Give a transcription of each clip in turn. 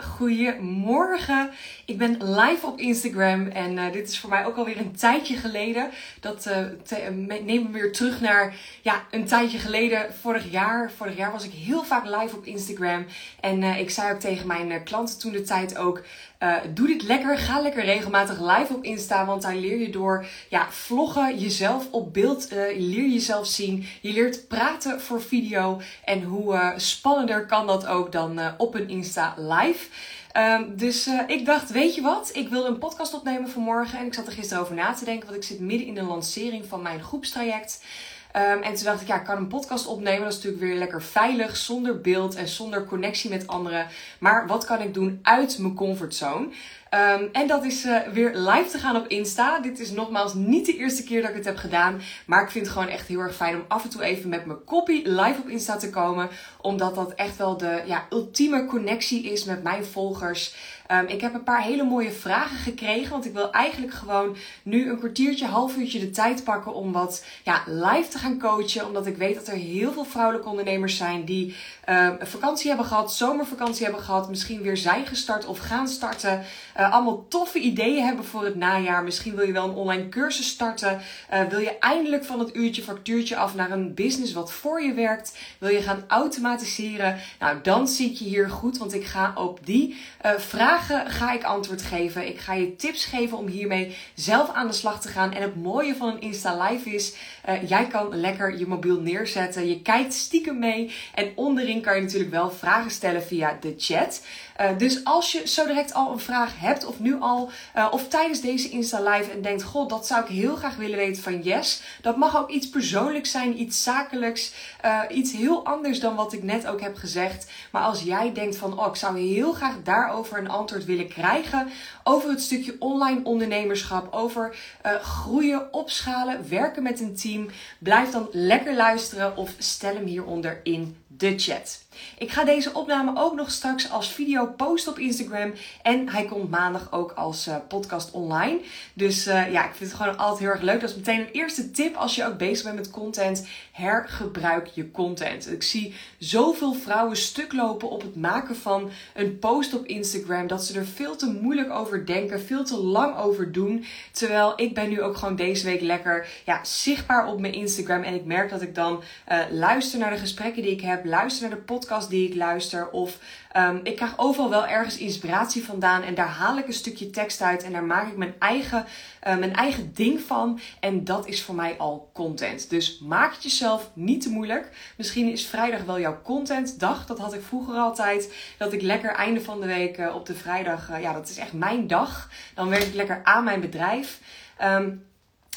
Goedemorgen. Ik ben live op Instagram en uh, dit is voor mij ook alweer een tijdje geleden. Dat te, uh, neem me weer terug naar ja, een tijdje geleden, vorig jaar. Vorig jaar was ik heel vaak live op Instagram. En ik zei ook tegen mijn klanten toen de tijd ook. Doe dit lekker, ga lekker regelmatig live op Insta, want daar leer je door ja, vloggen, jezelf op beeld, je leer jezelf zien. Je leert praten voor video en hoe spannender kan dat ook dan op een Insta live. Um, dus uh, ik dacht, weet je wat? Ik wilde een podcast opnemen vanmorgen. En ik zat er gisteren over na te denken. Want ik zit midden in de lancering van mijn groepstraject. Um, en toen dacht ik, ja, ik kan een podcast opnemen. Dat is natuurlijk weer lekker veilig, zonder beeld en zonder connectie met anderen. Maar wat kan ik doen uit mijn comfortzone? Um, en dat is uh, weer live te gaan op Insta. Dit is nogmaals niet de eerste keer dat ik het heb gedaan. Maar ik vind het gewoon echt heel erg fijn om af en toe even met mijn copy live op Insta te komen. Omdat dat echt wel de ja, ultieme connectie is met mijn volgers. Um, ik heb een paar hele mooie vragen gekregen. Want ik wil eigenlijk gewoon nu een kwartiertje, half uurtje de tijd pakken om wat ja, live te gaan coachen. Omdat ik weet dat er heel veel vrouwelijke ondernemers zijn die um, vakantie hebben gehad, zomervakantie hebben gehad. Misschien weer zijn gestart of gaan starten. Allemaal toffe ideeën hebben voor het najaar. Misschien wil je wel een online cursus starten. Uh, wil je eindelijk van het uurtje factuurtje af naar een business wat voor je werkt. Wil je gaan automatiseren. Nou, dan zit je hier goed. Want ik ga op die uh, vragen ga ik antwoord geven. Ik ga je tips geven om hiermee zelf aan de slag te gaan. En het mooie van een Insta Live is, uh, jij kan lekker je mobiel neerzetten. Je kijkt stiekem mee. En onderin kan je natuurlijk wel vragen stellen via de chat. Uh, dus als je zo direct al een vraag hebt, of nu al, uh, of tijdens deze Insta Live en denkt: God, dat zou ik heel graag willen weten van Yes. Dat mag ook iets persoonlijks zijn, iets zakelijks, iets heel anders dan wat ik net ook heb gezegd. Maar als jij denkt van: Oh, ik zou heel graag daarover een antwoord willen krijgen. Over het stukje online ondernemerschap, over groeien, opschalen, werken met een team. Blijf dan lekker luisteren of stel hem hieronder in de chat. Ik ga deze opname ook nog straks als video posten op Instagram. En hij komt maandag ook als uh, podcast online. Dus uh, ja, ik vind het gewoon altijd heel erg leuk. Dat is meteen een eerste tip als je ook bezig bent met content. Hergebruik je content. Ik zie zoveel vrouwen stuk lopen op het maken van een post op Instagram. Dat ze er veel te moeilijk over denken. Veel te lang over doen. Terwijl ik ben nu ook gewoon deze week lekker ja, zichtbaar op mijn Instagram. En ik merk dat ik dan uh, luister naar de gesprekken die ik heb. Luister naar de podcast die ik luister. Of um, ik krijg overal wel ergens inspiratie vandaan. En daar haal ik een stukje tekst uit. En daar maak ik mijn eigen, uh, mijn eigen ding van. En dat is voor mij al content. Dus maak het jezelf niet te moeilijk. Misschien is vrijdag wel jouw contentdag. Dat had ik vroeger altijd. Dat ik lekker einde van de week uh, op de vrijdag. Uh, ja, dat is echt mijn dag. Dan werk ik lekker aan mijn bedrijf. Um,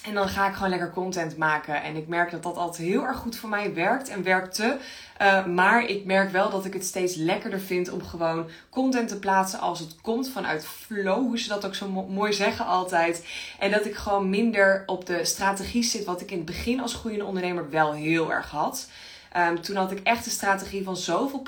en dan ga ik gewoon lekker content maken. En ik merk dat dat altijd heel erg goed voor mij werkt en werkte. Uh, maar ik merk wel dat ik het steeds lekkerder vind om gewoon content te plaatsen als het komt vanuit flow. Hoe ze dat ook zo mo mooi zeggen altijd. En dat ik gewoon minder op de strategie zit wat ik in het begin als groeiende ondernemer wel heel erg had. Um, toen had ik echt de strategie van zoveel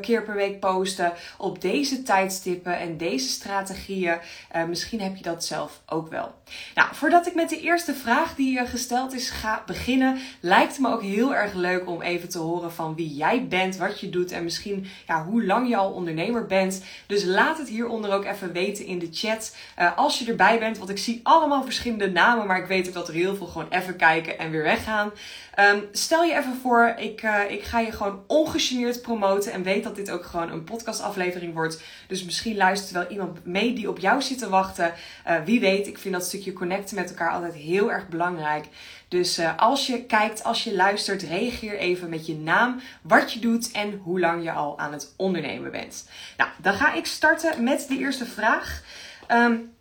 keer per week posten op deze tijdstippen en deze strategieën. Uh, misschien heb je dat zelf ook wel. Nou, voordat ik met de eerste vraag die uh, gesteld is ga beginnen, lijkt het me ook heel erg leuk om even te horen van wie jij bent, wat je doet en misschien ja, hoe lang je al ondernemer bent. Dus laat het hieronder ook even weten in de chat uh, als je erbij bent, want ik zie allemaal verschillende namen, maar ik weet ook dat er heel veel gewoon even kijken en weer weggaan. Um, stel je even voor, ik, uh, ik ga je gewoon ongegeneerd promoten en weet dat dit ook gewoon een podcastaflevering wordt. Dus misschien luistert wel iemand mee die op jou zit te wachten. Uh, wie weet, ik vind dat stukje connecten met elkaar altijd heel erg belangrijk. Dus uh, als je kijkt, als je luistert, reageer even met je naam, wat je doet en hoe lang je al aan het ondernemen bent. Nou, dan ga ik starten met de eerste vraag. Um,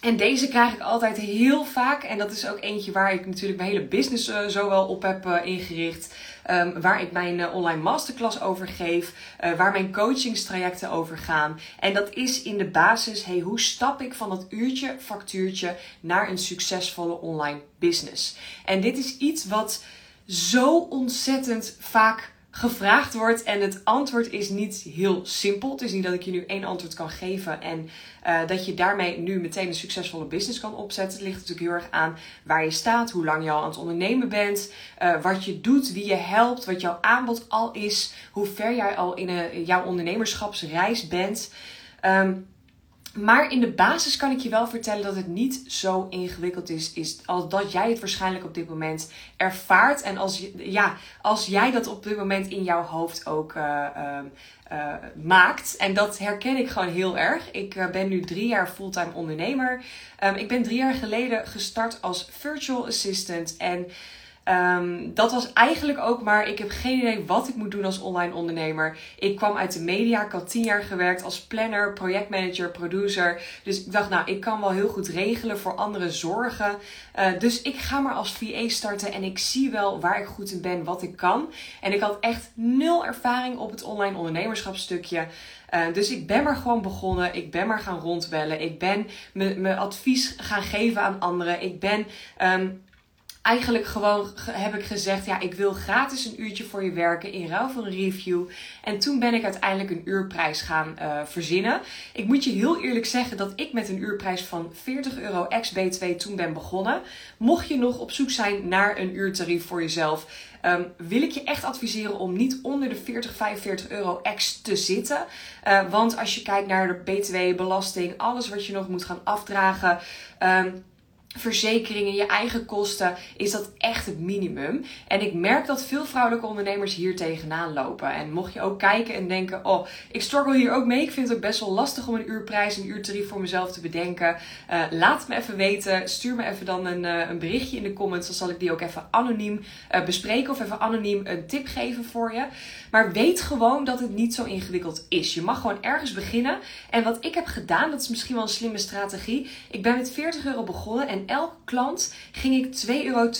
en deze krijg ik altijd heel vaak. En dat is ook eentje waar ik natuurlijk mijn hele business uh, zo wel op heb uh, ingericht. Um, waar ik mijn uh, online masterclass over geef. waar mijn coachingstrajecten over gaan. En dat is in de basis, hey, hoe stap ik van dat uurtje factuurtje naar een succesvolle online business? En dit is iets wat zo ontzettend vaak gevraagd wordt. En het antwoord is niet heel simpel. Het is niet dat ik je nu één antwoord kan geven en uh, dat je daarmee nu meteen een succesvolle business kan opzetten. Het ligt natuurlijk heel erg aan waar je staat, hoe lang je al aan het ondernemen bent, uh, wat je doet, wie je helpt, wat jouw aanbod al is, hoe ver jij al in een, jouw ondernemerschapsreis bent. Ehm, maar in de basis kan ik je wel vertellen dat het niet zo ingewikkeld is, is als dat jij het waarschijnlijk op dit moment ervaart. En als, ja, als jij dat op dit moment in jouw hoofd ook uh, uh, maakt. En dat herken ik gewoon heel erg. Ik uh, ben nu drie jaar fulltime ondernemer. Um, ik ben drie jaar geleden gestart als virtual assistant. En Um, dat was eigenlijk ook maar, ik heb geen idee wat ik moet doen als online ondernemer. Ik kwam uit de media, ik had tien jaar gewerkt als planner, projectmanager, producer. Dus ik dacht, nou, ik kan wel heel goed regelen, voor anderen zorgen. Uh, dus ik ga maar als VA starten en ik zie wel waar ik goed in ben, wat ik kan. En ik had echt nul ervaring op het online ondernemerschapstukje. Uh, dus ik ben maar gewoon begonnen. Ik ben maar gaan rondbellen. Ik ben mijn advies gaan geven aan anderen. Ik ben um, eigenlijk gewoon heb ik gezegd: ja, ik wil gratis een uurtje voor je werken in ruil voor een review. En toen ben ik uiteindelijk een uurprijs gaan uh, verzinnen. Ik moet je heel eerlijk zeggen dat ik met een uurprijs van 40 euro ex-BTW toen ben begonnen. Mocht je nog op zoek zijn naar een uurtarief voor jezelf. Um, wil ik je echt adviseren om niet onder de 40, 45 euro ex te zitten. Uh, want als je kijkt naar de BTW, belasting, alles wat je nog moet gaan afdragen. Um, verzekeringen, je eigen kosten, is dat echt het minimum. En ik merk dat veel vrouwelijke ondernemers hier tegenaan lopen. En mocht je ook kijken en denken, oh, ik struggle hier ook mee. Ik vind het ook best wel lastig om een uurprijs, een uurtarief voor mezelf te bedenken. Uh, laat me even weten. Stuur me even dan een, uh, een berichtje in de comments. Dan zal ik die ook even anoniem uh, bespreken of even anoniem een tip geven voor je. Maar weet gewoon dat het niet zo ingewikkeld is. Je mag gewoon ergens beginnen. En wat ik heb gedaan, dat is misschien wel een slimme strategie. Ik ben met 40 euro begonnen en elke klant ging ik 2,52 euro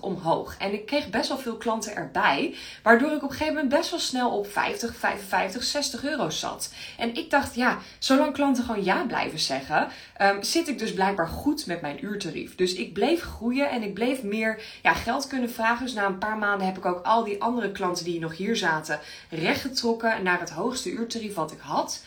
omhoog. En ik kreeg best wel veel klanten erbij. Waardoor ik op een gegeven moment best wel snel op 50, 55, 60 euro zat. En ik dacht, ja, zolang klanten gewoon ja blijven zeggen, um, zit ik dus blijkbaar goed met mijn uurtarief. Dus ik bleef groeien en ik bleef meer ja, geld kunnen vragen. Dus na een paar maanden heb ik ook al die andere klanten die nog hier zaten rechtgetrokken naar het hoogste uurtarief wat ik had.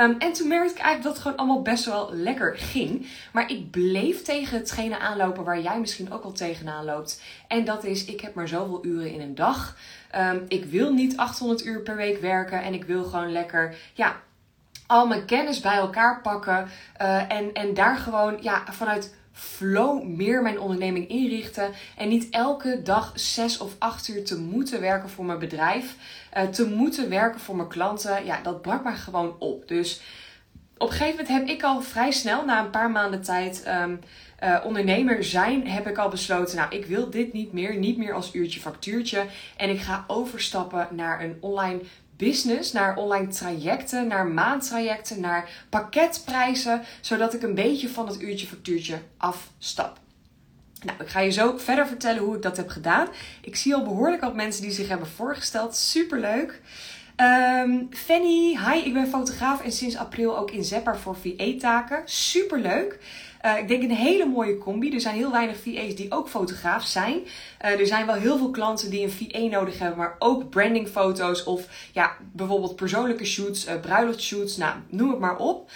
Um, en toen merkte ik eigenlijk dat het gewoon allemaal best wel lekker ging. Maar ik bleef tegen hetgene aanlopen waar jij misschien ook al tegenaan loopt. En dat is, ik heb maar zoveel uren in een dag. Um, ik wil niet 800 uur per week werken. En ik wil gewoon lekker, ja, al mijn kennis bij elkaar pakken. Uh, en, en daar gewoon, ja, vanuit flow meer mijn onderneming inrichten. En niet elke dag zes of acht uur te moeten werken voor mijn bedrijf. Uh, te moeten werken voor mijn klanten. Ja, dat brak maar gewoon op. Dus op een gegeven moment heb ik al vrij snel, na een paar maanden tijd. Um, uh, ondernemer zijn, heb ik al besloten, nou, ik wil dit niet meer, niet meer als uurtje factuurtje. En ik ga overstappen naar een online business, naar online trajecten, naar maandtrajecten, naar pakketprijzen, zodat ik een beetje van het uurtje factuurtje afstap. Nou, ik ga je zo verder vertellen hoe ik dat heb gedaan. Ik zie al behoorlijk wat mensen die zich hebben voorgesteld. Superleuk. Um, Fanny, hi, ik ben fotograaf en sinds april ook inzetbaar voor VA-taken. Superleuk. Uh, ik denk een hele mooie combi. Er zijn heel weinig VA's die ook fotograaf zijn. Uh, er zijn wel heel veel klanten die een VA nodig hebben, maar ook brandingfoto's of ja, bijvoorbeeld persoonlijke shoots, uh, bruiloftshoots, nou, noem het maar op.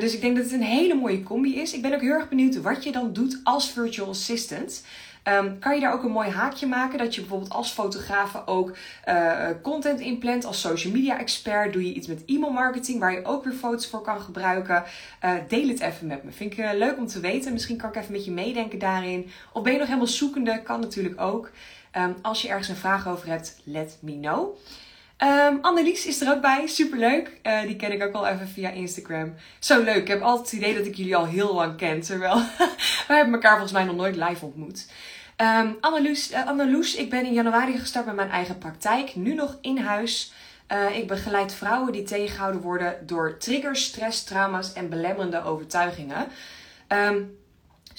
Dus ik denk dat het een hele mooie combi is. Ik ben ook heel erg benieuwd wat je dan doet als virtual assistant. Um, kan je daar ook een mooi haakje maken? Dat je bijvoorbeeld als fotograaf ook uh, content inplant. Als social media expert doe je iets met e-mail marketing waar je ook weer foto's voor kan gebruiken. Uh, deel het even met me. Vind ik uh, leuk om te weten. Misschien kan ik even met je meedenken daarin. Of ben je nog helemaal zoekende? Kan natuurlijk ook. Um, als je ergens een vraag over hebt, let me know. Um, Annelies is er ook bij, superleuk. Die ken ik ook al even via Instagram. Zo leuk, ik heb altijd het idee dat ik jullie al heel lang ken. Terwijl we hebben elkaar volgens mij nog nooit live ontmoet. Um, uh, Anneloes, ik ben in januari gestart met mijn eigen praktijk. Nu nog in huis. Uh, ik begeleid vrouwen die tegengehouden worden door triggers, stress, trauma's en belemmerende overtuigingen. Um,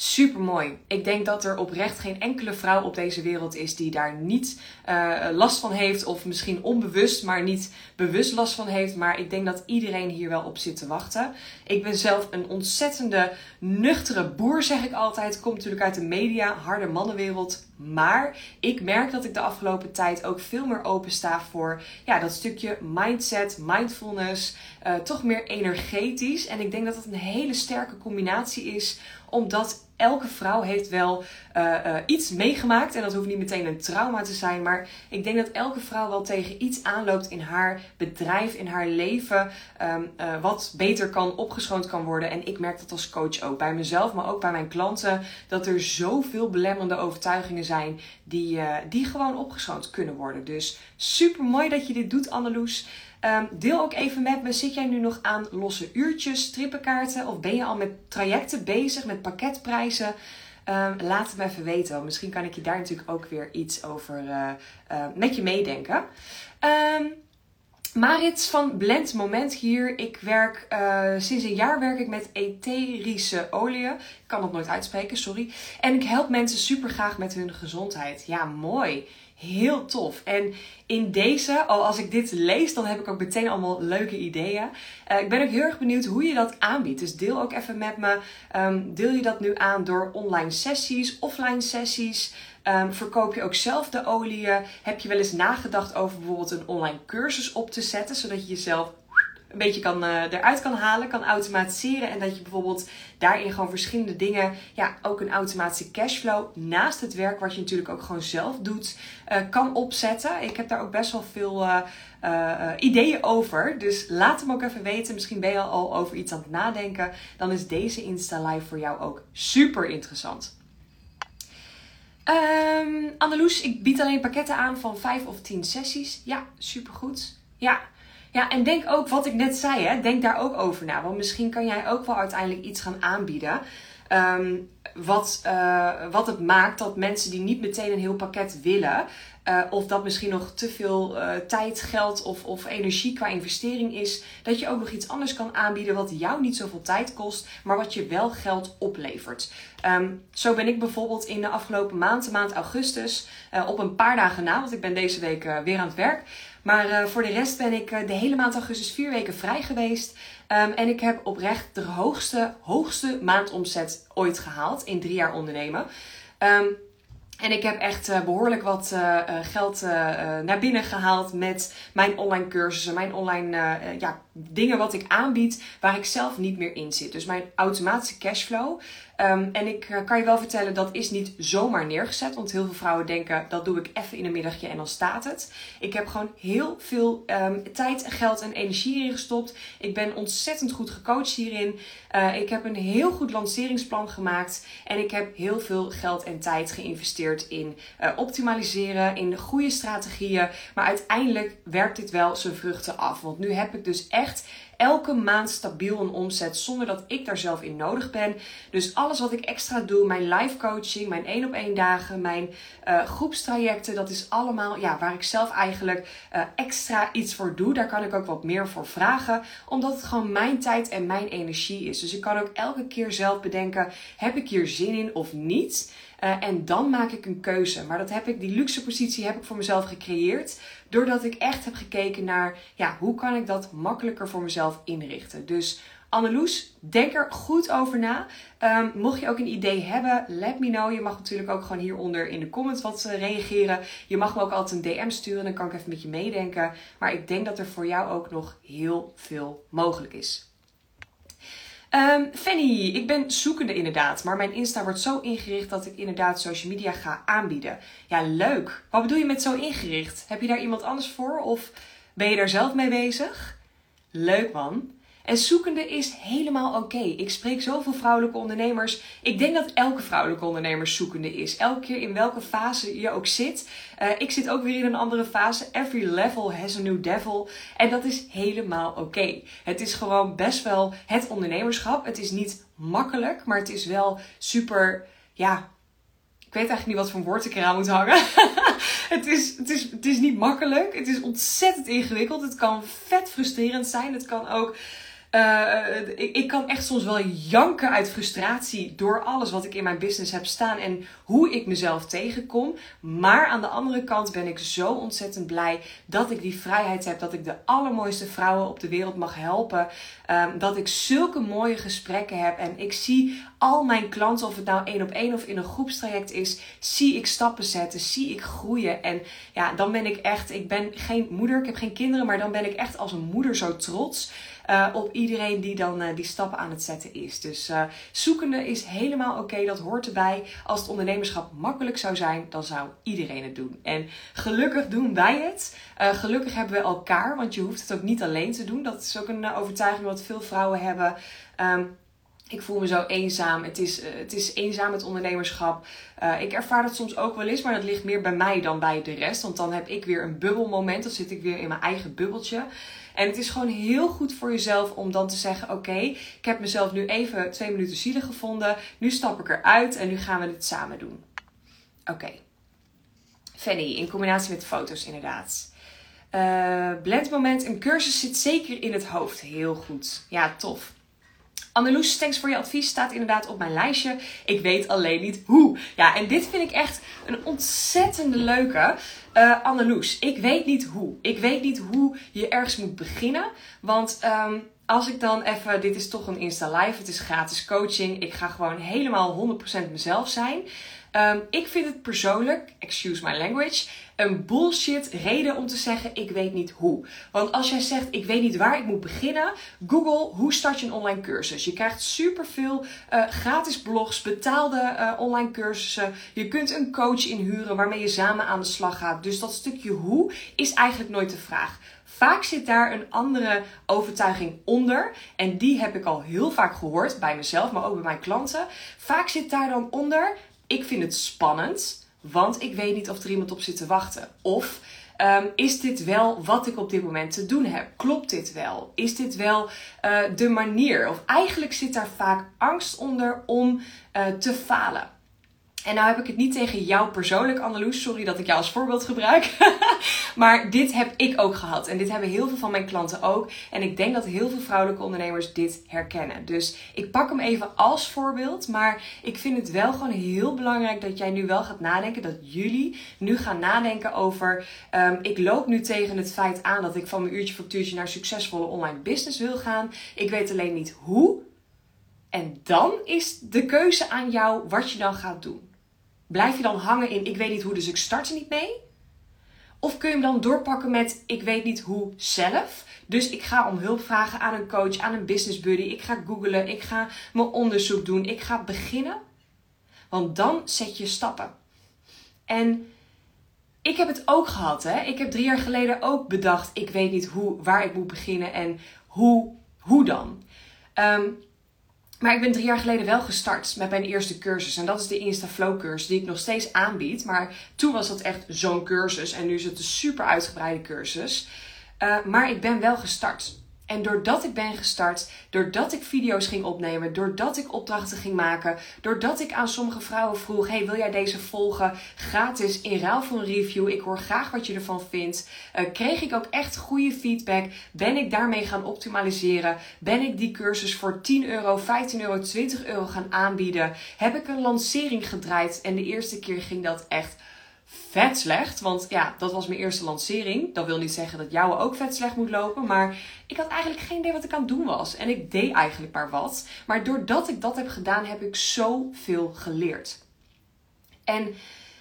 super mooi. Ik denk dat er oprecht geen enkele vrouw op deze wereld is die daar niet uh, last van heeft. Of misschien onbewust, maar niet bewust last van heeft. Maar ik denk dat iedereen hier wel op zit te wachten. Ik ben zelf een ontzettende nuchtere boer, zeg ik altijd. Komt natuurlijk uit de media, harde mannenwereld. Maar ik merk dat ik de afgelopen tijd ook veel meer open sta voor ja, dat stukje mindset, mindfulness. Uh, toch meer energetisch. En ik denk dat dat een hele sterke combinatie is omdat elke vrouw heeft wel uh, iets meegemaakt. En dat hoeft niet meteen een trauma te zijn. Maar ik denk dat elke vrouw wel tegen iets aanloopt in haar bedrijf, in haar leven. Um, uh, wat beter kan, opgeschoond kan worden. En ik merk dat als coach ook. Bij mezelf, maar ook bij mijn klanten. Dat er zoveel belemmerende overtuigingen zijn die, die gewoon opgeschoond kunnen worden. Dus super mooi dat je dit doet, Anneloes. Um, deel ook even met me, zit jij nu nog aan losse uurtjes, strippenkaarten of ben je al met trajecten bezig, met pakketprijzen? Um, laat het me even weten. Misschien kan ik je daar natuurlijk ook weer iets over uh, uh, met je meedenken. Um, Marits van Blend Moment hier. Ik werk uh, sinds een jaar werk ik met etherische olie. Ik kan dat nooit uitspreken, sorry. En ik help mensen super graag met hun gezondheid. Ja, mooi. Heel tof. En in deze, al als ik dit lees, dan heb ik ook meteen allemaal leuke ideeën. Uh, ik ben ook heel erg benieuwd hoe je dat aanbiedt. Dus deel ook even met me. Um, deel je dat nu aan door online sessies, offline sessies? Um, verkoop je ook zelf de oliën? Heb je wel eens nagedacht over bijvoorbeeld een online cursus op te zetten, zodat je jezelf een beetje kan, uh, eruit kan halen, kan automatiseren. En dat je bijvoorbeeld daarin gewoon verschillende dingen, ja, ook een automatische cashflow naast het werk wat je natuurlijk ook gewoon zelf doet, uh, kan opzetten. Ik heb daar ook best wel veel uh, ideeën over. Dus laat hem ook even weten. Misschien ben je al over iets aan het nadenken. Dan is deze Insta Live voor jou ook super interessant. Um, Anneloes, ik bied alleen pakketten aan van 5 of 10 sessies. Ja, supergoed. Ja. Ja, en denk ook wat ik net zei, hè, denk daar ook over na. Want misschien kan jij ook wel uiteindelijk iets gaan aanbieden. Um, wat, uh, wat het maakt dat mensen die niet meteen een heel pakket willen, uh, of dat misschien nog te veel uh, tijd, geld of, of energie qua investering is, dat je ook nog iets anders kan aanbieden wat jou niet zoveel tijd kost, maar wat je wel geld oplevert. Um, zo ben ik bijvoorbeeld in de afgelopen maand, de maand augustus, op een paar dagen na, want ik ben deze week weer aan het werk. Maar voor de rest ben ik de hele maand augustus vier weken vrij geweest. Um, en ik heb oprecht de hoogste, hoogste maandomzet ooit gehaald in drie jaar ondernemen. Um, en ik heb echt uh, behoorlijk wat geld naar binnen gehaald met mijn online cursussen, mijn online ja, dingen wat ik aanbied, waar ik zelf niet meer in zit. Dus mijn automatische cashflow. Um, en ik kan je wel vertellen, dat is niet zomaar neergezet. Want heel veel vrouwen denken, dat doe ik even in een middagje en dan staat het. Ik heb gewoon heel veel um, tijd, geld en energie in gestopt. Ik ben ontzettend goed gecoacht hierin. ik heb een heel goed lanceringsplan gemaakt. En ik heb heel veel geld en tijd geïnvesteerd in uh, optimaliseren, in goede strategieën. Maar uiteindelijk werkt dit wel zijn vruchten af. Want nu heb ik dus echt elke maand stabiel een omzet zonder dat ik daar zelf in nodig ben. Dus alles wat ik extra doe, mijn live coaching, mijn één op één dagen, mijn uh, groepstrajecten, dat is allemaal ja, waar ik zelf eigenlijk uh, extra iets voor doe. Daar kan ik ook wat meer voor vragen, omdat het gewoon mijn tijd en mijn energie is. Dus ik kan ook elke keer zelf bedenken: heb ik hier zin in of niet? Uh, en dan maak ik een keuze. Maar dat heb ik, die luxe positie heb ik voor mezelf gecreëerd. Doordat ik echt heb gekeken naar, ja, hoe kan ik dat makkelijker voor mezelf inrichten. Dus Anneloes, denk er goed over na. Um, mocht je ook een idee hebben, let me know. Je mag natuurlijk ook gewoon hieronder in de comments wat uh, reageren. Je mag me ook altijd een DM sturen, dan kan ik even met je meedenken. Maar ik denk dat er voor jou ook nog heel veel mogelijk is. Um, Fanny, ik ben zoekende inderdaad, maar mijn Insta wordt zo ingericht dat ik inderdaad social media ga aanbieden. Ja, leuk. Wat bedoel je met zo ingericht? Heb je daar iemand anders voor of ben je daar zelf mee bezig? Leuk man. En zoekende is helemaal oké. Ik spreek zoveel vrouwelijke ondernemers. Ik denk dat elke vrouwelijke ondernemer zoekende is. Elke keer in welke fase je ook zit. Uh, ik zit ook weer in een andere fase. Every level has a new devil. En dat is helemaal oké. Het is gewoon best wel het ondernemerschap. Het is niet makkelijk, maar het is wel super, ja, ik weet eigenlijk niet wat voor woord ik eraan moet hangen. het, is, het, is, het is niet makkelijk. Het is ontzettend ingewikkeld. Het kan vet frustrerend zijn. Het kan ook uh, ik, ik kan echt soms wel janken uit frustratie door alles wat ik in mijn business heb staan en hoe ik mezelf tegenkom. Maar aan de andere kant ben ik zo ontzettend blij dat ik die vrijheid heb, dat ik de allermooiste vrouwen op de wereld mag helpen. Um, dat ik zulke mooie gesprekken heb en ik zie al mijn klanten, of het nou één op één of in een groepstraject is, zie ik stappen zetten, zie ik groeien. En ja, dan ben ik echt, ik ben geen moeder, ik heb geen kinderen, maar dan ben ik echt als een moeder zo trots. Uh, op iedereen die dan uh, die stappen aan het zetten is. Dus uh, zoekende is helemaal oké, dat hoort erbij. Als het ondernemerschap makkelijk zou zijn, dan zou iedereen het doen. En gelukkig doen wij het. gelukkig hebben we elkaar, want je hoeft het ook niet alleen te doen. Dat is ook een overtuiging wat veel vrouwen hebben. Um, ik voel me zo eenzaam. Het is, het is eenzaam het ondernemerschap. Ik ervaar dat soms ook wel eens, maar dat ligt meer bij mij dan bij de rest. Want dan heb ik weer een bubbelmoment. Dan zit ik weer in mijn eigen bubbeltje. En het is gewoon heel goed voor jezelf om dan te zeggen: Oké, ik heb mezelf nu even twee minuten zielig gevonden. Nu stap ik eruit en nu gaan we het samen doen. Oké. Okay. Fanny, in combinatie met foto's inderdaad. Uh, blendmoment, een cursus zit zeker in het hoofd. Heel goed. Ja, tof. Anneloes, thanks voor je advies. Staat inderdaad op mijn lijstje. Ik weet alleen niet hoe. Ja, en dit vind ik echt een ontzettende leuke. Uh, Anneloes, ik weet niet hoe. Ik weet niet hoe je ergens moet beginnen. Want um, als ik dan even, dit is toch een Insta Live, het is gratis coaching. Ik ga gewoon helemaal 100% mezelf zijn. Um, ik vind het persoonlijk, excuse my language, een bullshit reden om te zeggen ik weet niet hoe. Want als jij zegt ik weet niet waar ik moet beginnen, Google hoe start je een online cursus. Je krijgt superveel uh, gratis blogs, betaalde uh, online cursussen. Je kunt een coach inhuren waarmee je samen aan de slag gaat. Dus dat stukje hoe is eigenlijk nooit de vraag. Vaak zit daar een andere overtuiging onder. En die heb ik al heel vaak gehoord bij mezelf, maar ook bij mijn klanten. Vaak zit daar dan onder ik vind het spannend, want ik weet niet of er iemand op zit te wachten. Of um, is dit wel wat ik op dit moment te doen heb? Klopt dit wel? Is dit wel uh, de manier? Of eigenlijk zit daar vaak angst onder om uh, te falen. En nou heb ik het niet tegen jou persoonlijk, Anneloes. Sorry dat ik jou als voorbeeld gebruik. maar dit heb ik ook gehad. En dit hebben heel veel van mijn klanten ook. En ik denk dat heel veel vrouwelijke ondernemers dit herkennen. Dus ik pak hem even als voorbeeld. Maar ik vind het wel gewoon heel belangrijk dat jij nu wel gaat nadenken. Dat jullie nu gaan nadenken over. Um, ik loop nu tegen het feit aan dat ik van mijn uurtje factuurtje naar succesvolle online business wil gaan. Ik weet alleen niet hoe. En dan is de keuze aan jou wat je dan gaat doen. Blijf je dan hangen in ik weet niet hoe, dus ik start er niet mee? Of kun je hem dan doorpakken met ik weet niet hoe zelf. Dus ik ga om hulp vragen aan een coach, aan een business buddy. Ik ga googlen, ik ga mijn onderzoek doen, ik ga beginnen. Want dan zet je stappen. En ik heb het ook gehad. Hè? Ik heb drie jaar geleden ook bedacht, ik weet niet hoe, waar ik moet beginnen en hoe, hoe dan. Um, maar ik ben drie jaar geleden wel gestart met mijn eerste cursus. En dat is de Instaflow cursus die ik nog steeds aanbied. Maar toen was dat echt zo'n cursus. En nu is het een super uitgebreide cursus. Uh, maar ik ben wel gestart. En doordat ik ben gestart, doordat ik video's ging opnemen, doordat ik opdrachten ging maken, doordat ik aan sommige vrouwen vroeg: Hey, wil jij deze volgen gratis in ruil voor een review? Ik hoor graag wat je ervan vindt. Uh, kreeg ik ook echt goede feedback? Ben ik daarmee gaan optimaliseren? Ben ik die cursus voor 10 euro, 15 euro, 20 euro gaan aanbieden? Heb ik een lancering gedraaid? En de eerste keer ging dat echt vet slecht. Want ja, dat was mijn eerste lancering. Dat wil niet zeggen dat jouwe ook vet slecht moet lopen. Maar ik had eigenlijk geen idee wat ik aan het doen was. En ik deed eigenlijk maar wat. Maar doordat ik dat heb gedaan, heb ik zoveel geleerd. En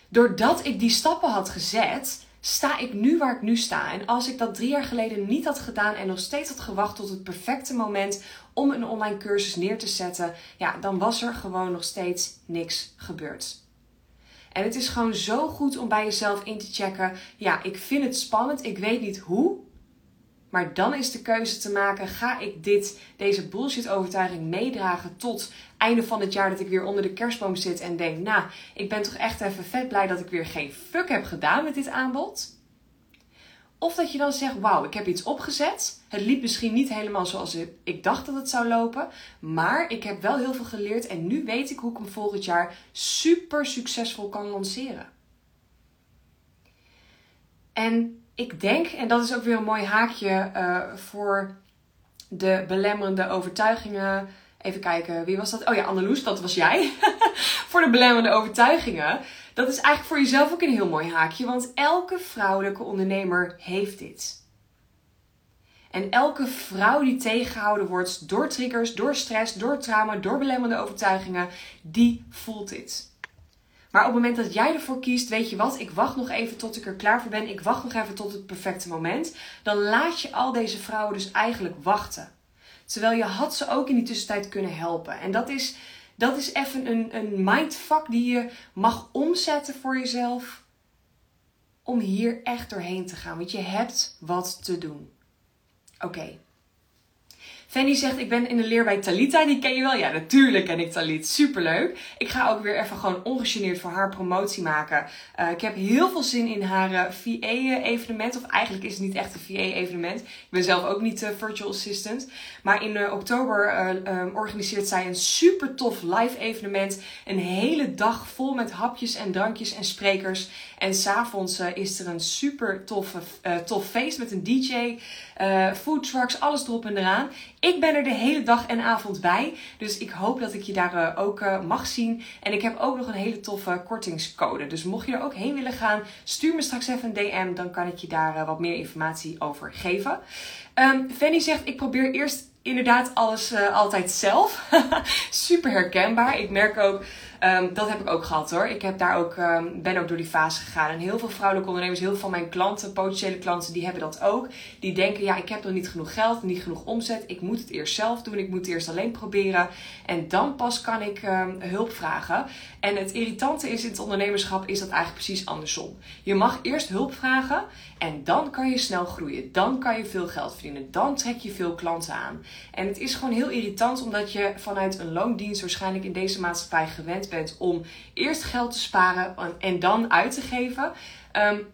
doordat ik die stappen had gezet, sta ik nu waar ik nu sta. En als ik dat drie jaar geleden niet had gedaan en nog steeds had gewacht tot het perfecte moment om een online cursus neer te zetten, ja, dan was er gewoon nog steeds niks gebeurd. En het is gewoon zo goed om bij jezelf in te checken. Ja, ik vind het spannend. Ik weet niet hoe. Maar dan is de keuze te maken: ga ik dit, deze bullshit overtuiging meedragen tot einde van het jaar dat ik weer onder de kerstboom zit en denk: nou, ik ben toch echt even vet blij dat ik weer geen fuck heb gedaan met dit aanbod? Of dat je dan zegt: Wauw, ik heb iets opgezet. Het liep misschien niet helemaal zoals ik dacht dat het zou lopen. Maar ik heb wel heel veel geleerd. En nu weet ik hoe ik hem volgend jaar super succesvol kan lanceren. En ik denk, en dat is ook weer een mooi haakje uh, voor de belemmerende overtuigingen. Even kijken, wie was dat? Oh ja, Anneloes, dat was jij. voor de belemmerende overtuigingen dat is eigenlijk voor jezelf ook een heel mooi haakje, want elke vrouwelijke ondernemer heeft dit. En elke vrouw die tegengehouden wordt door triggers, door stress, door trauma, door belemmerende overtuigingen, die voelt dit. Maar op het moment dat jij ervoor kiest, weet je wat, ik wacht nog even tot ik er klaar voor ben, ik wacht nog even tot het perfecte moment, dan laat je al deze vrouwen dus eigenlijk wachten. Terwijl je had ze ook in die tussentijd kunnen helpen. En dat is, dat is even een, een mindfuck die je mag omzetten voor jezelf. Om hier echt doorheen te gaan. Want je hebt wat te doen. Oké. Fanny zegt, ik ben in de leer bij Talita. Die ken je wel? Ja, natuurlijk ken ik Talit. Superleuk. Ik ga ook weer even gewoon ongegeneerd voor haar promotie maken. Uh, ik heb heel veel zin in haar uh, eh, VA-evenement. Of eigenlijk is het niet echt een VA-evenement. Ik ben zelf ook niet uh, virtual assistant. Maar in oktober um, organiseert zij een super tof live evenement. Een hele dag vol met hapjes en drankjes en sprekers. En s'avonds is er een super toffe, tof feest met een DJ, food trucks, alles erop en eraan. Ik ben er de hele dag en avond bij. Dus ik hoop dat ik je daar uh, ook uh, mag zien. En ik heb ook nog een hele toffe kortingscode. Dus mocht je er ook heen willen gaan, stuur me straks even een DM. Dan kan ik je daar uh, wat meer informatie over geven. Um, Fanny zegt: Ik probeer eerst inderdaad alles altijd zelf. Super herkenbaar. Ik merk ook Um, dat heb ik ook gehad hoor. Ik heb daar ook, um, ben ook door die fase gegaan. En heel veel vrouwelijke ondernemers, heel veel van mijn klanten, potentiële klanten, die hebben dat ook. Die denken, ja, ik heb nog niet genoeg geld, niet genoeg omzet. Ik moet het eerst zelf doen. Ik moet het eerst alleen proberen. En dan pas kan ik hulp vragen. En het irritante is in het ondernemerschap is dat eigenlijk precies andersom. Je mag eerst hulp vragen en dan kan je snel groeien. Dan kan je veel geld verdienen. Dan trek je veel klanten aan. En het is gewoon heel irritant omdat je vanuit een loondienst waarschijnlijk in deze maatschappij gewend bent om eerst geld te sparen en dan uit te geven. Um,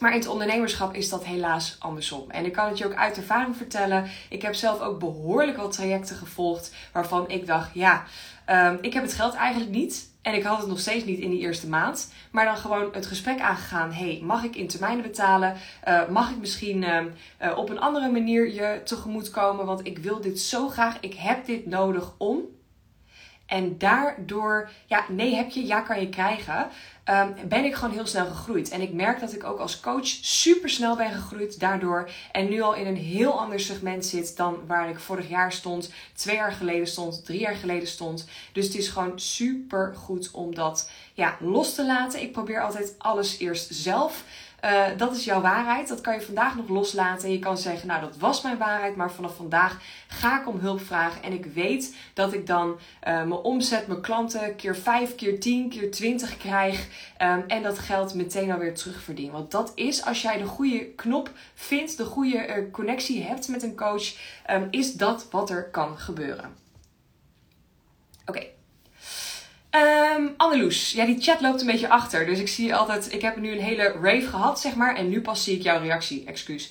maar in het ondernemerschap is dat helaas andersom. En ik kan het je ook uit ervaring vertellen. Ik heb zelf ook behoorlijk wat trajecten gevolgd waarvan ik dacht, ja, um, ik heb het geld eigenlijk niet. En ik had het nog steeds niet in die eerste maand. Maar dan gewoon het gesprek aangegaan. hey, mag ik in termijnen betalen? Uh, mag ik misschien uh, uh, op een andere manier je tegemoet komen? Want ik wil dit zo graag. Ik heb dit nodig om. En daardoor, ja, nee heb je, ja kan je krijgen. Um, ben ik gewoon heel snel gegroeid. En ik merk dat ik ook als coach super snel ben gegroeid daardoor. En nu al in een heel ander segment zit dan waar ik vorig jaar stond, twee jaar geleden stond, drie jaar geleden stond. Dus het is gewoon super goed om dat ja, los te laten. Ik probeer altijd alles eerst zelf. Uh, dat is jouw waarheid. Dat kan je vandaag nog loslaten. En je kan zeggen, nou dat was mijn waarheid, maar vanaf vandaag ga ik om hulp vragen. En ik weet dat ik dan uh, mijn omzet, mijn klanten keer 5, keer 10, keer 20 krijg. Um, en dat geld meteen alweer terugverdien. Want dat is, als jij de goede knop vindt, de goede uh, connectie hebt met een coach, um, is dat wat er kan gebeuren. Oké. Okay. Um, Anneloes, ja, die chat loopt een beetje achter. Dus ik zie altijd, ik heb nu een hele rave gehad, zeg maar. En nu pas zie ik jouw reactie. Excuus.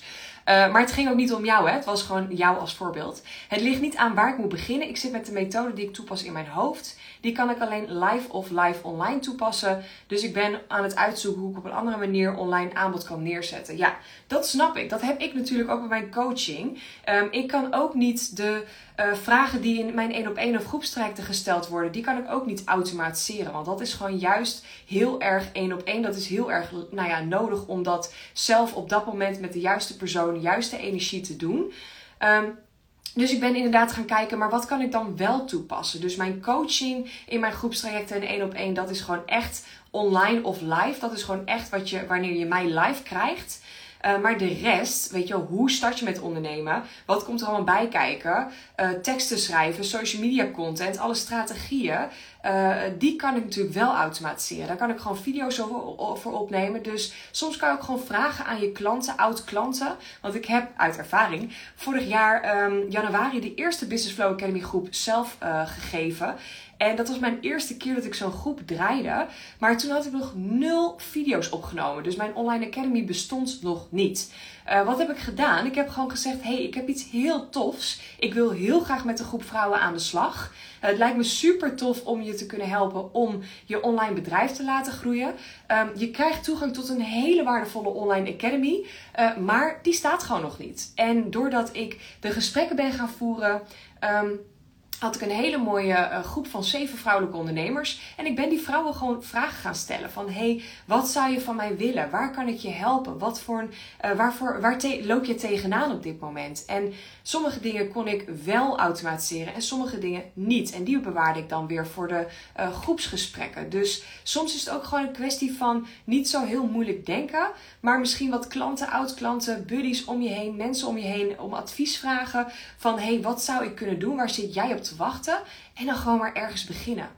Uh, maar het ging ook niet om jou, hè? het was gewoon jou als voorbeeld. Het ligt niet aan waar ik moet beginnen. Ik zit met de methode die ik toepas in mijn hoofd. Die kan ik alleen live of live online toepassen. Dus ik ben aan het uitzoeken hoe ik op een andere manier online aanbod kan neerzetten. Ja, dat snap ik. Dat heb ik natuurlijk ook bij mijn coaching. Um, ik kan ook niet de uh, vragen die in mijn één op één of groepstrajecten gesteld worden, die kan ik ook niet automatiseren. Want dat is gewoon juist heel erg één op één. Dat is heel erg nou ja, nodig om dat zelf op dat moment met de juiste persoon, de juiste energie te doen. Um, dus ik ben inderdaad gaan kijken, maar wat kan ik dan wel toepassen? Dus mijn coaching in mijn groepstrajecten en één op één, dat is gewoon echt online of live. Dat is gewoon echt wat je, wanneer je mij live krijgt. Uh, maar de rest, weet je wel, hoe start je met ondernemen? Wat komt er allemaal bij kijken? Uh, teksten schrijven, social media content, alle strategieën. Uh, die kan ik natuurlijk wel automatiseren. Daar kan ik gewoon video's voor opnemen. Dus soms kan je ook gewoon vragen aan je klanten, oud-klanten. Want ik heb uit ervaring vorig jaar um, januari de eerste Business Flow Academy groep zelf gegeven. En dat was mijn eerste keer dat ik zo'n groep draaide. Maar toen had ik nog nul video's opgenomen. Dus mijn online academy bestond nog niet. Uh, wat heb ik gedaan? Ik heb gewoon gezegd: hey, ik heb iets heel tofs. Ik wil heel graag met een groep vrouwen aan de slag. Uh, het lijkt me super tof om je te kunnen helpen om je online bedrijf te laten groeien. Um, je krijgt toegang tot een hele waardevolle online academy. Uh, maar die staat gewoon nog niet. En doordat ik de gesprekken ben gaan voeren. Um, had ik een hele mooie uh, groep van zeven vrouwelijke ondernemers. En ik ben die vrouwen gewoon vragen gaan stellen. Van, hey, wat zou je van mij willen? Waar kan ik je helpen? Wat voor een, uh, waarvoor, waar loop je tegenaan op dit moment? En sommige dingen kon ik wel automatiseren en sommige dingen niet. En die bewaarde ik dan weer voor de uh, groepsgesprekken. Dus soms is het ook gewoon een kwestie van niet zo heel moeilijk denken. Maar misschien wat klanten, oud-klanten, buddies om je heen, mensen om je heen om advies vragen. Van, hey, wat zou ik kunnen doen? Waar zit jij op te wachten. En dan gewoon maar ergens beginnen.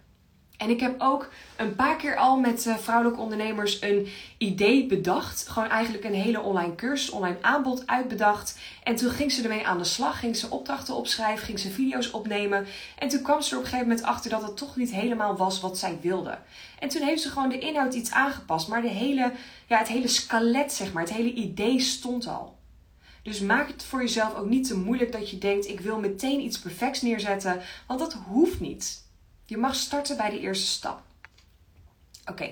En ik heb ook een paar keer al met uh, vrouwelijke ondernemers een idee bedacht. Gewoon eigenlijk een hele online cursus, online aanbod uitbedacht. En toen ging ze ermee aan de slag. Ging ze opdrachten opschrijven, ging ze video's opnemen. En toen kwam ze er op een gegeven moment achter dat het toch niet helemaal was wat zij wilde. En toen heeft ze gewoon de inhoud iets aangepast. Maar de hele, ja, het hele skelet, zeg maar, het hele idee stond al. Dus maak het voor jezelf ook niet te moeilijk dat je denkt: ik wil meteen iets perfects neerzetten, want dat hoeft niet. Je mag starten bij de eerste stap. Oké.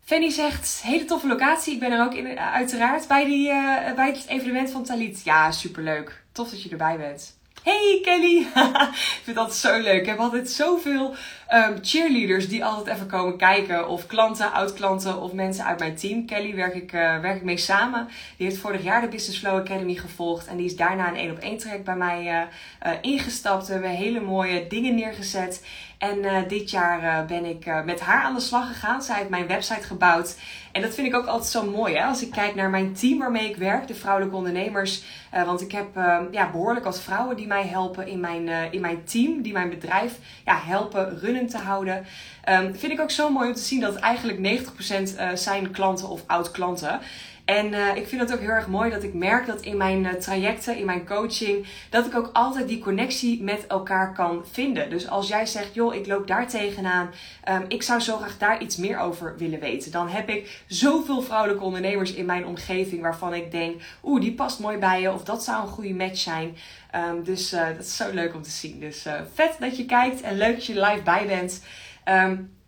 Fanny zegt: hele toffe locatie. Ik ben er ook in, uiteraard bij, die, uh, bij het evenement van Talit. Ja, superleuk. Tof dat je erbij bent. Hey Kelly! ik vind dat zo leuk. Ik heb altijd zoveel um, cheerleaders die altijd even komen kijken. Of klanten, oud-klanten of mensen uit mijn team. Kelly werk ik, uh, werk ik mee samen. Die heeft vorig jaar de Business Flow Academy gevolgd. En die is daarna een 1 op 1 traject bij mij uh, uh, ingestapt. We hebben hele mooie dingen neergezet. En dit jaar ben ik met haar aan de slag gegaan. Zij heeft mijn website gebouwd. En dat vind ik ook altijd zo mooi. Hè? Als ik kijk naar mijn team waarmee ik werk, de vrouwelijke ondernemers. want ik heb ehm, ja, behoorlijk wat vrouwen die mij helpen in mijn, in mijn team. Die mijn bedrijf ja, helpen runnen te houden. Um, vind ik ook zo mooi om te zien dat eigenlijk 90% uh, zijn klanten of oud-klanten. En uh, ik vind het ook heel erg mooi dat ik merk dat in mijn uh, trajecten, in mijn coaching, dat ik ook altijd die connectie met elkaar kan vinden. Dus als jij zegt, joh, ik loop daar tegenaan, um, ik zou zo graag daar iets meer over willen weten. Dan heb ik zoveel vrouwelijke ondernemers in mijn omgeving waarvan ik denk, oeh, die past mooi bij je of dat zou een goede match zijn. Um, dus uh, dat is zo leuk om te zien. Dus vet dat je kijkt en leuk dat je live bij bent. Um,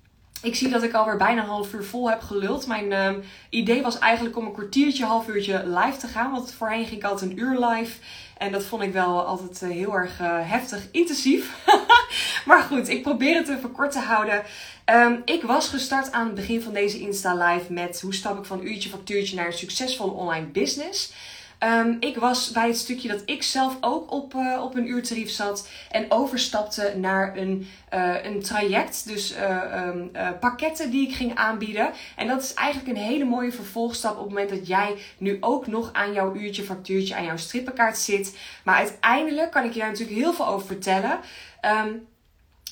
ik zie dat ik alweer bijna een half uur vol heb geluld. Mijn uh, idee was eigenlijk om een kwartiertje, half uurtje live te gaan. Want voorheen ging ik altijd een uur live. En dat vond ik wel altijd uh, heel erg uh, heftig, intensief. maar goed, ik probeer het even kort te houden. Um, ik was gestart aan het begin van deze Insta Live met hoe stap ik van uurtje factuurtje naar een succesvolle online business. Um, ik was bij het stukje dat ik zelf ook op, uh, op een uurtarief zat en overstapte naar een, uh, een traject. Dus uh, um, pakketten die ik ging aanbieden. En dat is eigenlijk een hele mooie vervolgstap op het moment dat jij nu ook nog aan jouw uurtje factuurtje, aan jouw strippenkaart zit. Maar uiteindelijk kan ik je natuurlijk heel veel over vertellen. Um,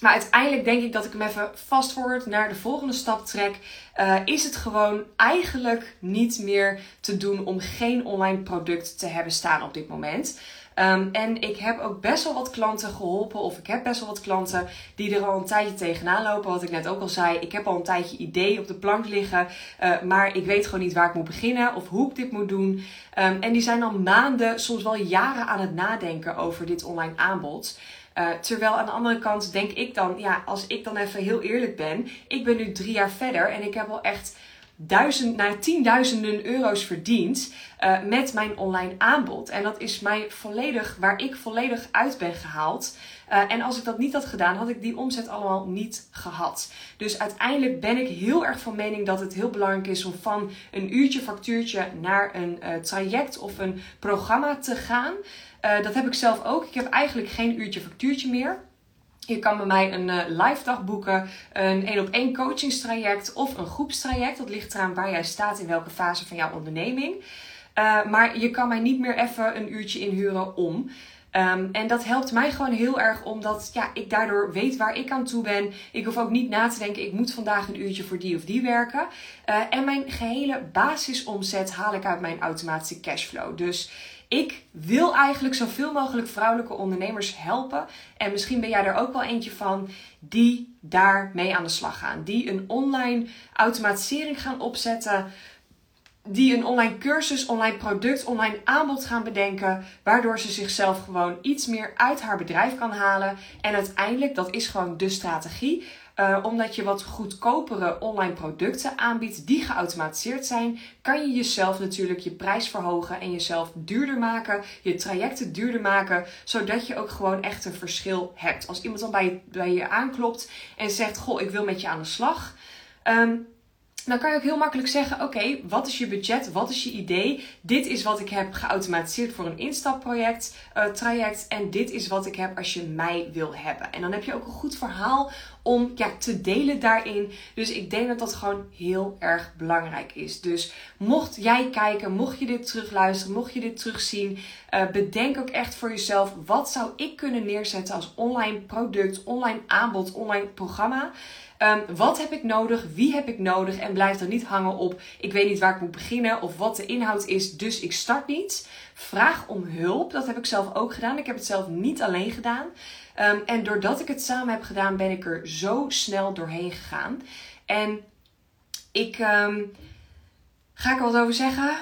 maar uiteindelijk denk ik dat ik hem even fast forward naar de volgende stap trek. Uh, is het gewoon eigenlijk niet meer te doen om geen online product te hebben staan op dit moment. Um, en ik heb ook best wel wat klanten geholpen, of ik heb best wel wat klanten die er al een tijdje tegenaan lopen. Wat ik net ook al zei, ik heb al een tijdje idee op de plank liggen, uh, maar ik weet gewoon niet waar ik moet beginnen of hoe ik dit moet doen. Um, en die zijn al maanden, soms wel jaren aan het nadenken over dit online aanbod. Uh, terwijl aan de andere kant denk ik dan, ja, als ik dan even heel eerlijk ben, ik ben nu drie jaar verder en ik heb al echt duizend naar tienduizenden euro's verdiend uh, met mijn online aanbod. En dat is mij volledig, waar ik volledig uit ben gehaald. Uh, en als ik dat niet had gedaan, had ik die omzet allemaal niet gehad. Dus uiteindelijk ben ik heel erg van mening dat het heel belangrijk is om van een uurtje factuurtje naar een uh, traject of een programma te gaan. Uh, dat heb ik zelf ook. Ik heb eigenlijk geen uurtje factuurtje meer. Je kan bij mij een live dag boeken, een één op één coachingstraject of een groepstraject. Dat ligt eraan waar jij staat in welke fase van jouw onderneming. Maar je kan mij niet meer even een uurtje inhuren om. Um, en dat helpt mij gewoon heel erg omdat ja, ik daardoor weet waar ik aan toe ben. Ik hoef ook niet na te denken, ik moet vandaag een uurtje voor die of die werken. Uh, en mijn gehele basisomzet haal ik uit mijn automatische cashflow. Dus ik wil eigenlijk zoveel mogelijk vrouwelijke ondernemers helpen. En misschien ben jij er ook wel eentje van die daarmee aan de slag gaan. Die een online automatisering gaan opzetten. Die een online cursus, online product, online aanbod gaan bedenken. Waardoor ze zichzelf gewoon iets meer uit haar bedrijf kan halen. En uiteindelijk, dat is gewoon de strategie Uh, omdat je wat goedkopere online producten aanbiedt die geautomatiseerd zijn, kan je jezelf natuurlijk je prijs verhogen en jezelf duurder maken, je trajecten duurder maken, zodat je ook gewoon echt een verschil hebt. Als iemand dan bij je, bij je aanklopt en zegt: Goh, ik wil met je aan de slag. Um, dan kan je ook heel makkelijk zeggen: Oké, wat is je budget? Wat is je idee? Dit is wat ik heb geautomatiseerd voor een instapproject, uh, traject. En dit is wat ik heb als je mij wil hebben. En dan heb je ook een goed verhaal om ja, te delen daarin. Dus ik denk dat dat gewoon heel erg belangrijk is. Dus mocht jij kijken, mocht je dit terugluisteren, mocht je dit terugzien, uh, bedenk ook echt voor jezelf: wat zou ik kunnen neerzetten als online product, online aanbod, online programma? Um, wat heb ik nodig? Wie heb ik nodig? En blijf er niet hangen op. Ik weet niet waar ik moet beginnen of wat de inhoud is, dus ik start niet. Vraag om hulp. Dat heb ik zelf ook gedaan. Ik heb het zelf niet alleen gedaan. Um, en doordat ik het samen heb gedaan, ben ik er zo snel doorheen gegaan. En ik um, ga ik er wat over zeggen.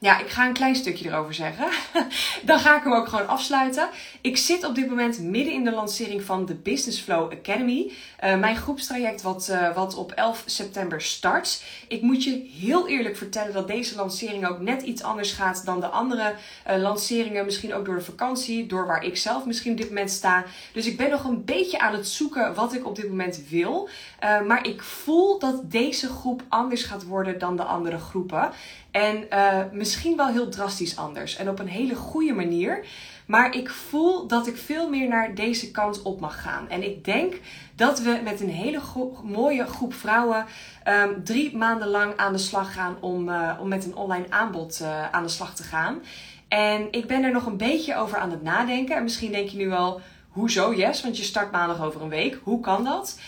Ja, ik ga een klein stukje erover zeggen. Dan ga ik hem ook gewoon afsluiten. Ik zit op dit moment midden in de lancering van de Business Flow Academy. Uh, mijn groepstraject wat, uh, wat op 11 september start. Ik moet je heel eerlijk vertellen dat deze lancering ook net iets anders gaat dan de andere uh, lanceringen. Misschien ook door de vakantie, door waar ik zelf misschien op dit moment sta. Dus ik ben nog een beetje aan het zoeken wat ik op dit moment wil. maar ik voel dat deze groep anders gaat worden dan de andere groepen. En uh, misschien wel heel drastisch anders. En op een hele goede manier. Maar ik voel dat ik veel meer naar deze kant op mag gaan. En ik denk dat we met een hele mooie groep vrouwen um, drie maanden lang aan de slag gaan om, uh, om met een online aanbod uh, aan de slag te gaan. En ik ben er nog een beetje over aan het nadenken. En misschien denk je nu wel, hoezo yes? Want je start maandag over een week. Hoe kan dat?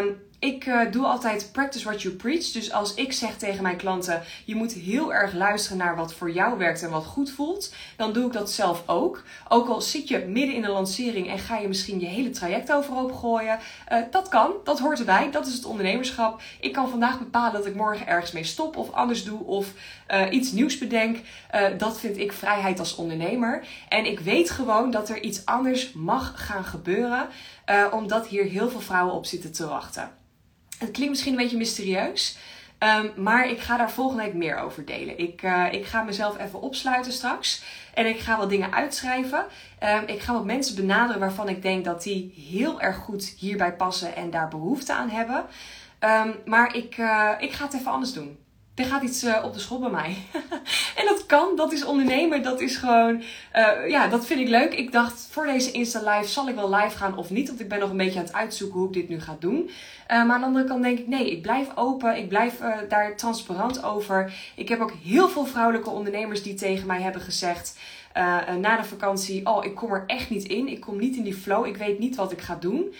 Um, ik uh, doe altijd practice what you preach. Dus als ik zeg tegen mijn klanten: je moet heel erg luisteren naar wat voor jou werkt en wat goed voelt, dan doe ik dat zelf ook. Ook al zit je midden in een lancering en ga je misschien je hele traject overhoop gooien. Uh, dat kan, dat hoort erbij. Dat is het ondernemerschap. Ik kan vandaag bepalen dat ik morgen ergens mee stop of anders doe of uh, iets nieuws bedenk. dat vind ik vrijheid als ondernemer. En ik weet gewoon dat er iets anders mag gaan gebeuren, omdat hier heel veel vrouwen op zitten te wachten. Het klinkt misschien een beetje mysterieus. Um, maar ik ga daar volgende week meer over delen. Ik, uh, ik ga mezelf even opsluiten straks. En ik ga wat dingen uitschrijven. Um, ik ga wat mensen benaderen waarvan ik denk dat die heel erg goed hierbij passen en daar behoefte aan hebben. Um, maar ik, uh, ik ga het even anders doen er gaat iets uh, op de schop bij mij. en dat kan, dat is ondernemer, dat is gewoon, uh, ja, dat vind ik leuk. Ik dacht, voor deze Insta Live zal ik wel live gaan of niet, want ik ben nog een beetje aan het uitzoeken hoe ik dit nu ga doen. Uh, maar aan de andere kant denk ik, nee, ik blijf open, ik blijf daar transparant over. Ik heb ook heel veel vrouwelijke ondernemers die tegen mij hebben gezegd, na de vakantie, oh, ik kom er echt niet in, ik kom niet in die flow, ik weet niet wat ik ga doen.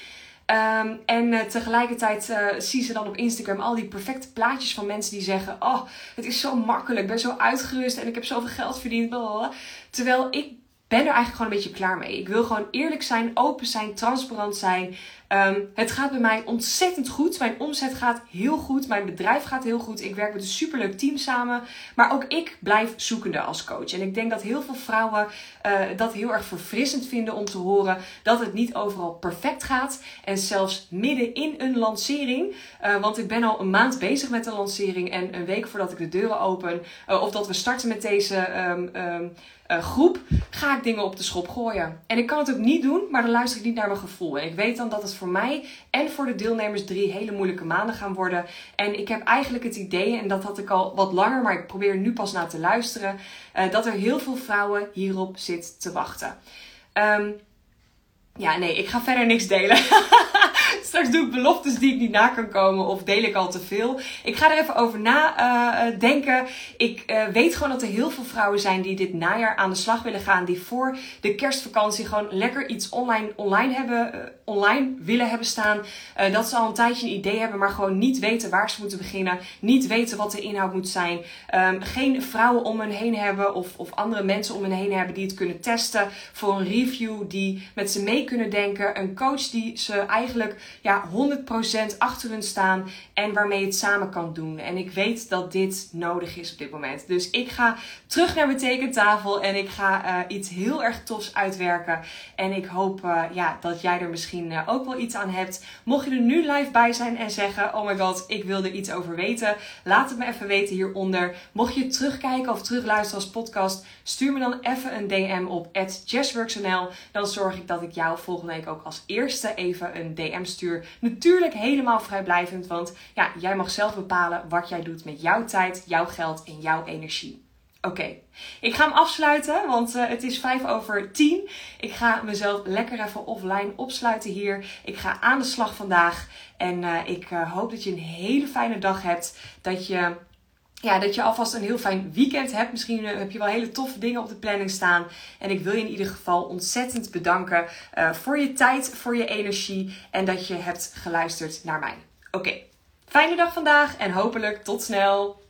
Um, en uh, tegelijkertijd uh, zie ze dan op Instagram al die perfecte plaatjes van mensen die zeggen: Oh, het is zo makkelijk, ik ben zo uitgerust en ik heb zoveel geld verdiend. Blablabla. Terwijl ik ben er eigenlijk gewoon een beetje klaar mee. Ik wil gewoon eerlijk zijn, open zijn, transparant zijn. Um, het gaat bij mij ontzettend goed. Mijn omzet gaat heel goed. Mijn bedrijf gaat heel goed. Ik werk met een superleuk team samen. Maar ook ik blijf zoekende als coach. En ik denk dat heel veel vrouwen uh, dat heel erg verfrissend vinden om te horen dat het niet overal perfect gaat. En zelfs midden in een lancering. Uh, want ik ben al een maand bezig met de lancering. En een week voordat ik de deuren open. Uh, of dat we starten met deze. Um, uh, groep, ga ik dingen op de schop gooien. En ik kan het ook niet doen, maar dan luister ik niet naar mijn gevoel. En ik weet dan dat het voor mij en voor de deelnemers drie hele moeilijke maanden gaan worden. En ik heb eigenlijk het idee, en dat had ik al wat langer, maar ik probeer nu pas naar te luisteren, uh, dat er heel veel vrouwen hierop zit te wachten. Um, ja, nee, ik ga verder niks delen. Straks doe ik beloftes die ik niet na kan komen of deel ik al te veel. Ik ga er even over nadenken. Uh, ik uh, weet gewoon dat er heel veel vrouwen zijn die dit najaar aan de slag willen gaan. Die voor de kerstvakantie gewoon lekker iets online, online, hebben, online willen hebben staan. dat ze al een tijdje een idee hebben, maar gewoon niet weten waar ze moeten beginnen. Niet weten wat de inhoud moet zijn. Um, geen vrouwen om hen heen hebben of, of andere mensen om hen heen hebben die het kunnen testen. Voor een review die met ze mee kunnen denken. Een coach die ze eigenlijk 100% achter hun staan en waarmee je het samen kan doen. En ik weet dat dit nodig is op dit moment. Dus ik ga terug naar mijn tekentafel en ik ga uh, iets heel erg tofs uitwerken. En ik hoop uh, ja, dat jij er misschien uh, ook wel iets aan hebt. Mocht je er nu live bij zijn en zeggen: Oh my god, ik wil er iets over weten, laat het me even weten hieronder. Mocht je terugkijken of terugluisteren als podcast, stuur me dan even een DM op jazzworksnl. Dan zorg ik dat ik jou volgende week ook als eerste even een DM stuur. Natuurlijk helemaal vrijblijvend, want ja, jij mag zelf bepalen wat jij doet met jouw tijd, jouw geld en jouw energie. Oké, ik ga hem afsluiten, want uh, het is vijf over tien. Ik ga mezelf lekker even offline opsluiten hier. Ik ga aan de slag vandaag en uh, ik uh, hoop dat je een hele fijne dag hebt. Dat je ja, dat je alvast een heel fijn weekend hebt. Misschien heb je wel hele toffe dingen op de planning staan. En ik wil je in ieder geval ontzettend bedanken uh, voor je tijd, voor je energie en dat je hebt geluisterd naar mij. Oké, fijne dag vandaag en hopelijk tot snel.